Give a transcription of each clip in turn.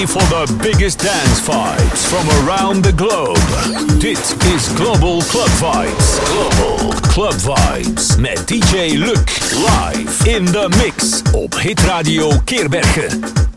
ready for the biggest dance vibes from around the globe. Dit is Global Club Vibes. Global Club Vibes met DJ Luc live in the mix op Hit Radio Keerbergen.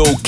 Op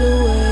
moment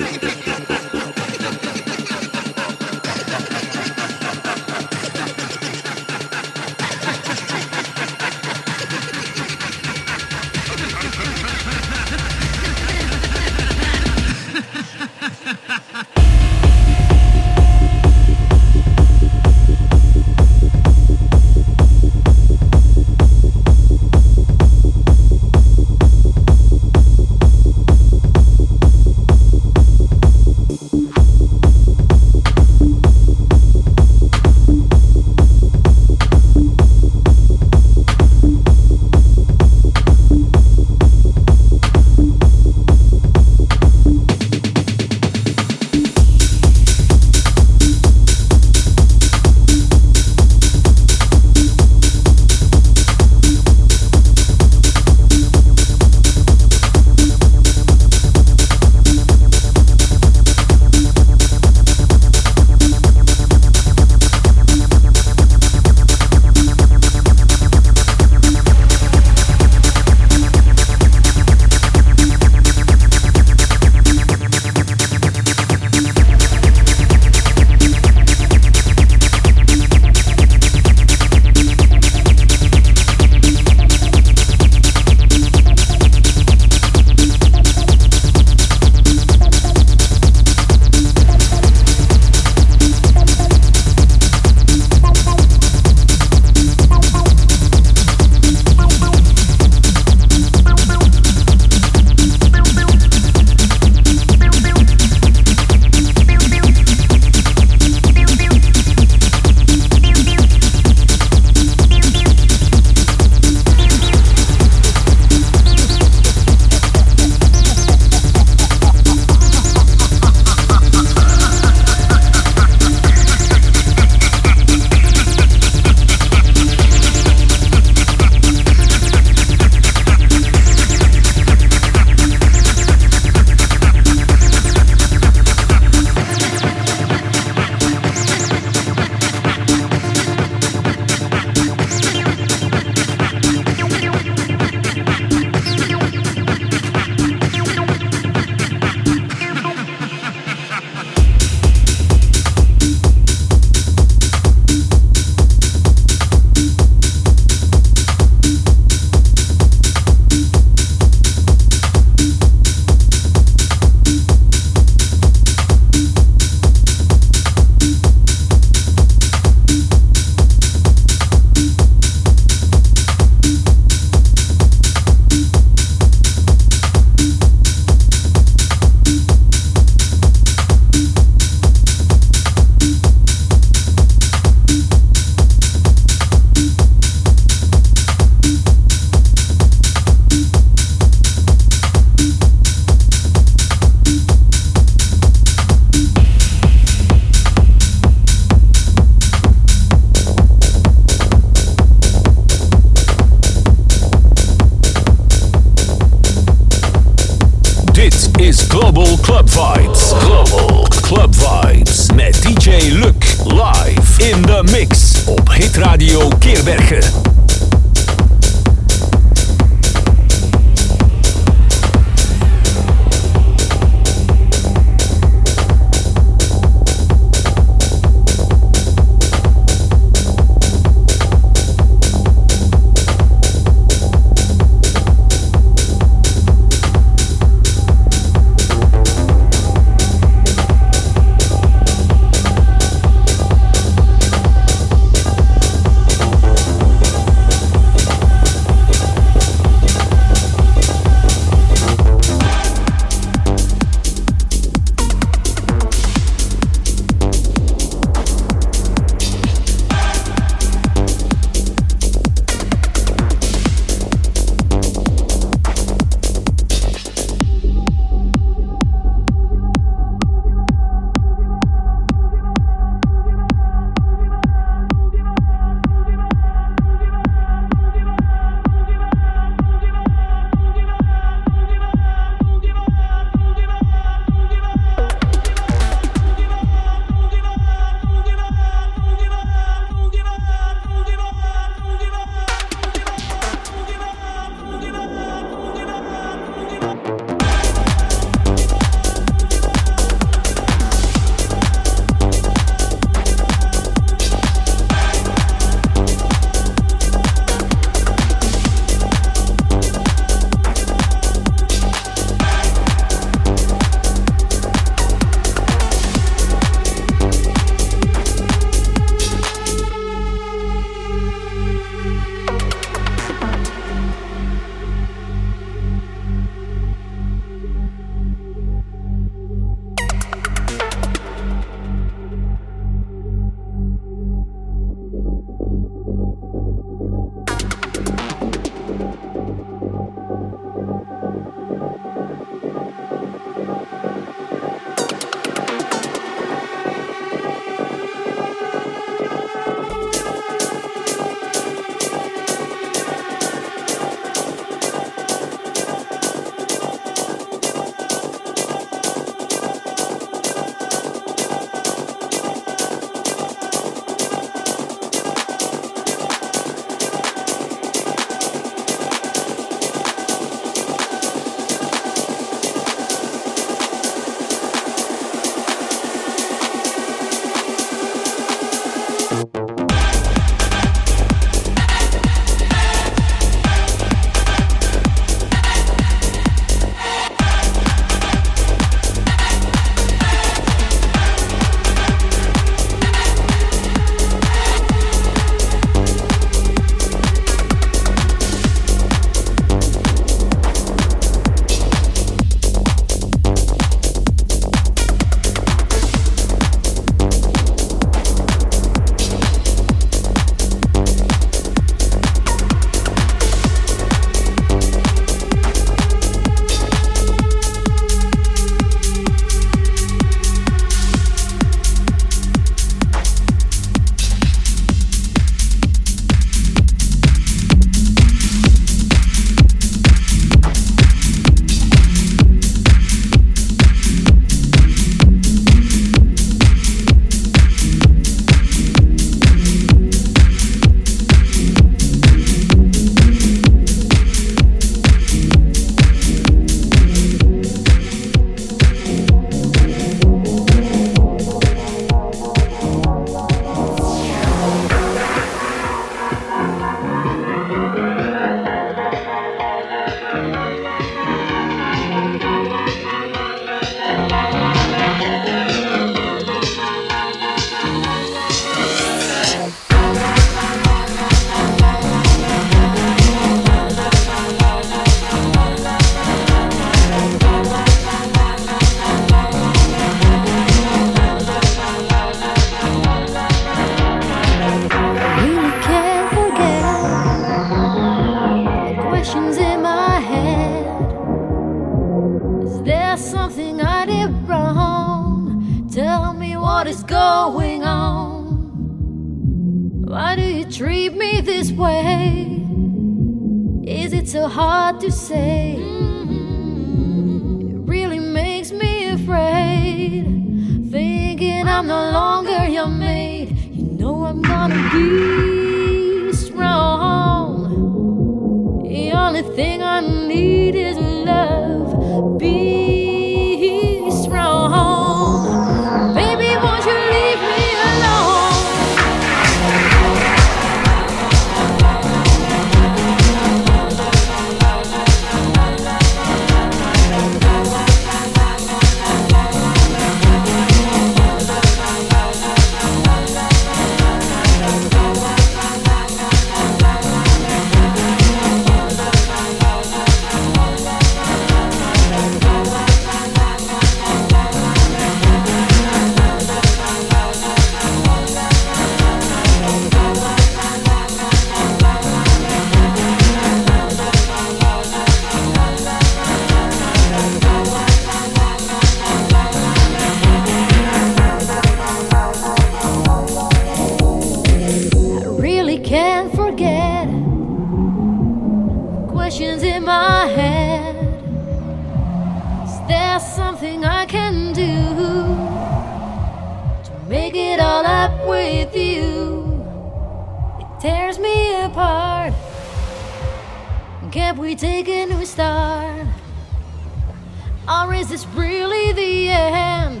or is this really the end?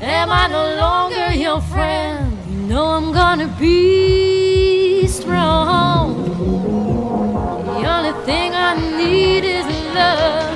Am I no longer your friend? You know I'm gonna be strong. The only thing I need is love.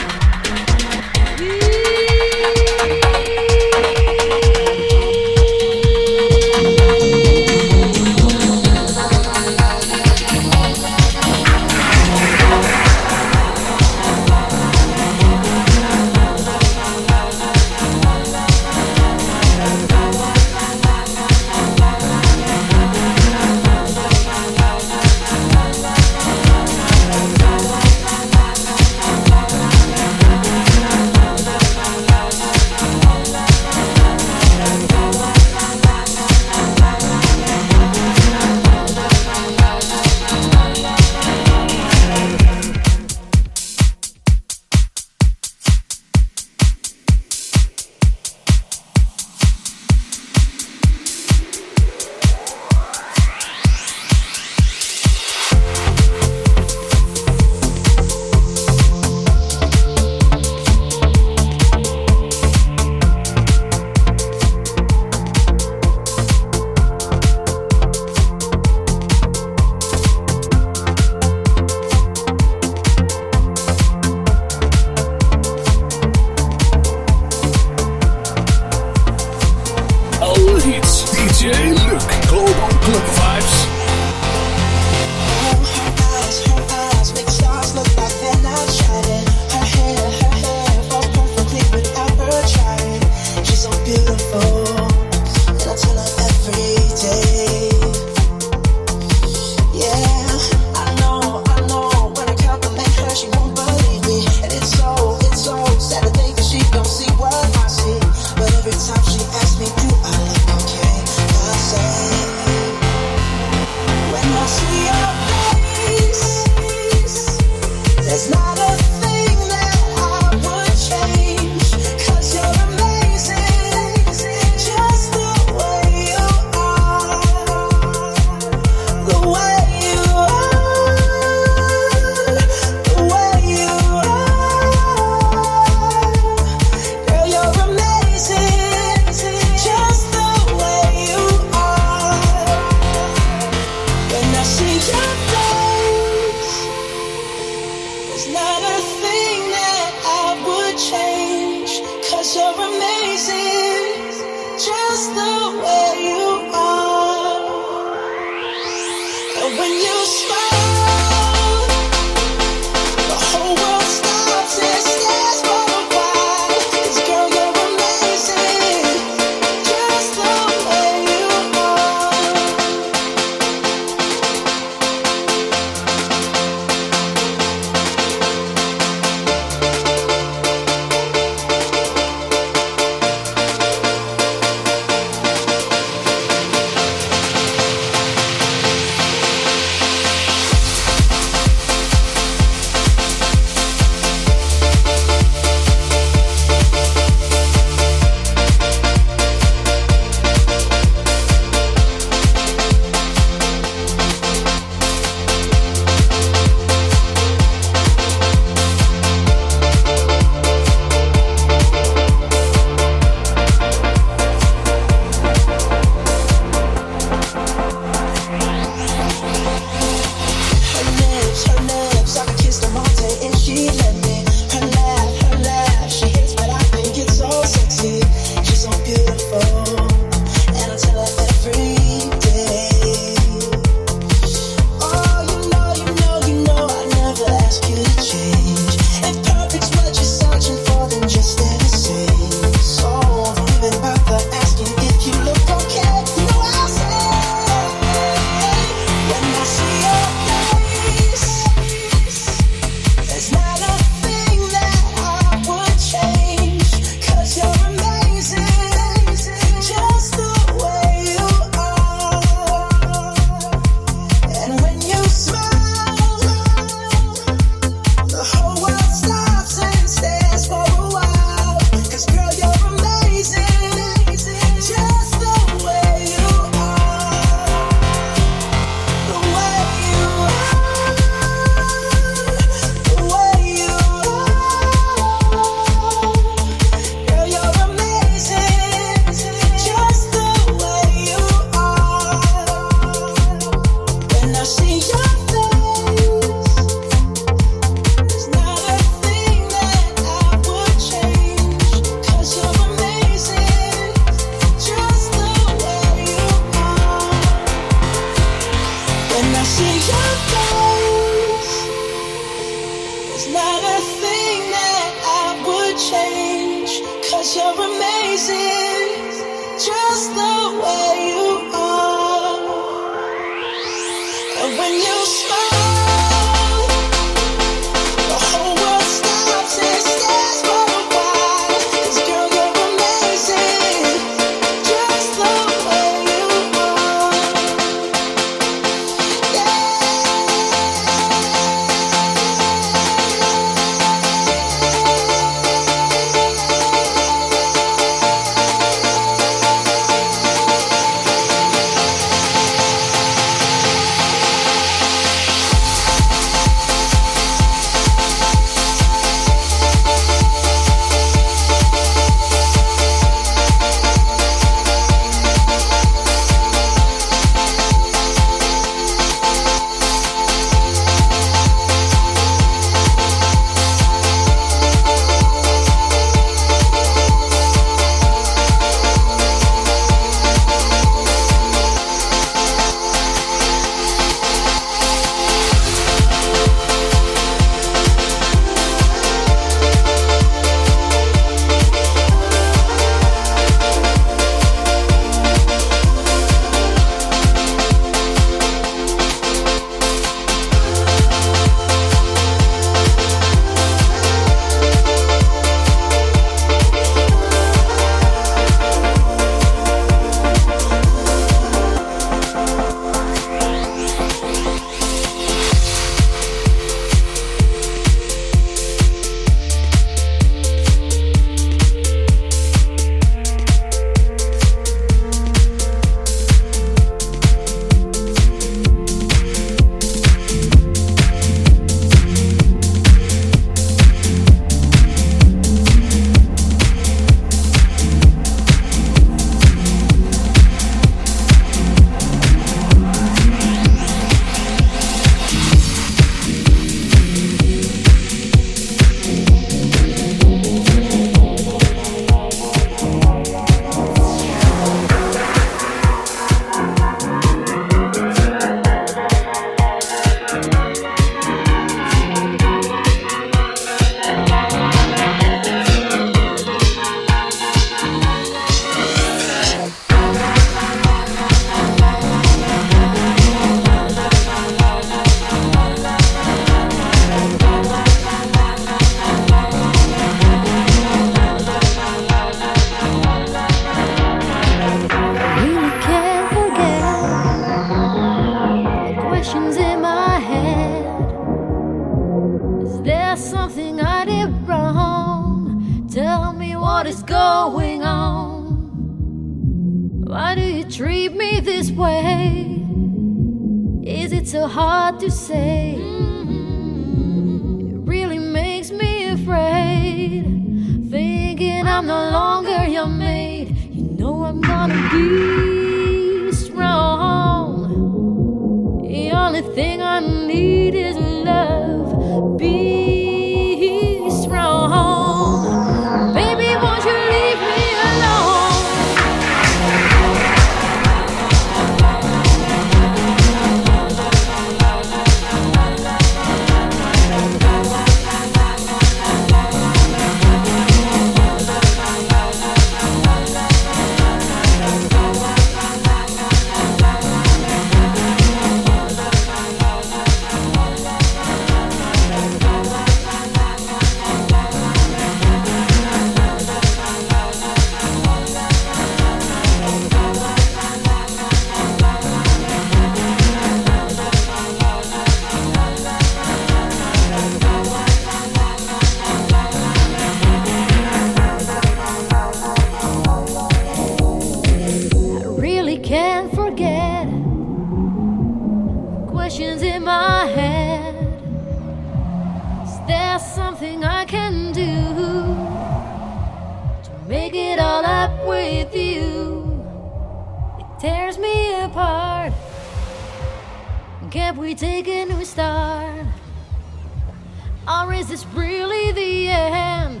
Or is this really the end?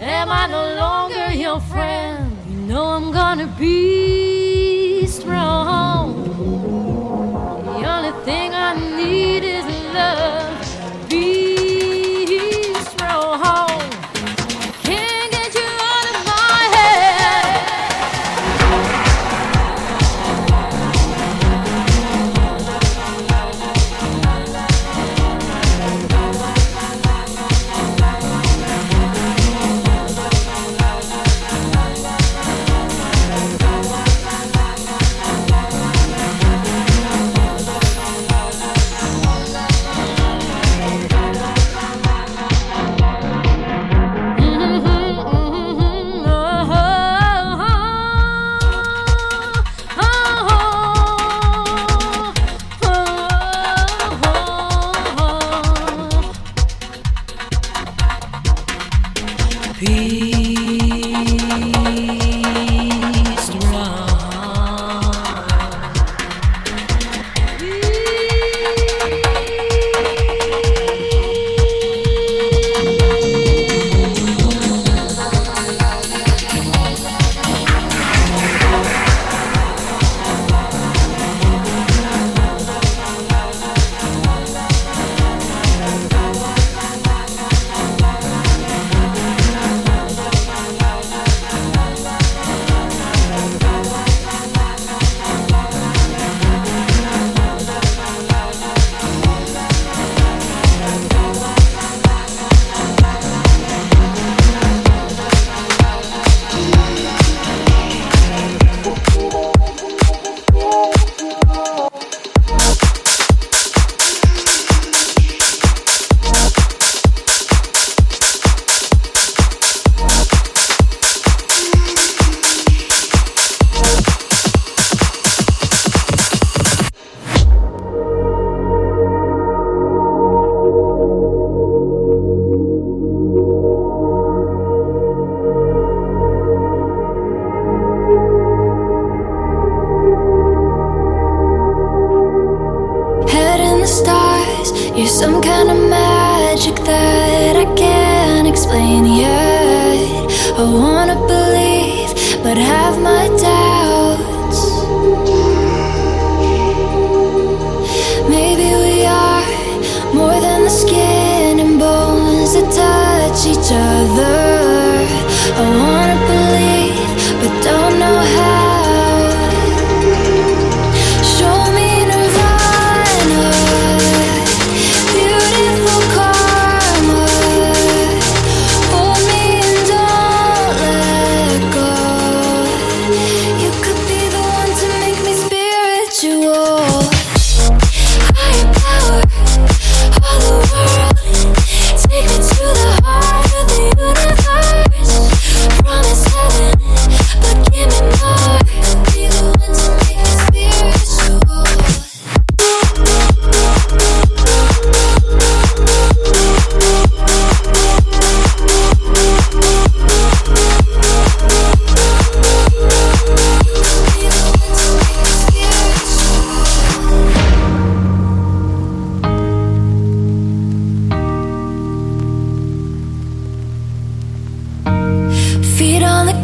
Am I no longer your friend? You know I'm gonna be strong. The only thing I need is.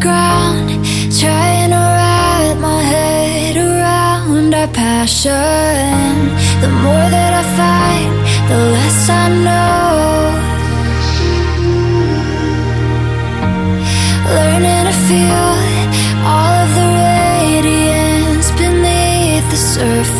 ground Trying to wrap my head around our passion. The more that I fight, the less I know. Learning to feel all of the radiance beneath the surface.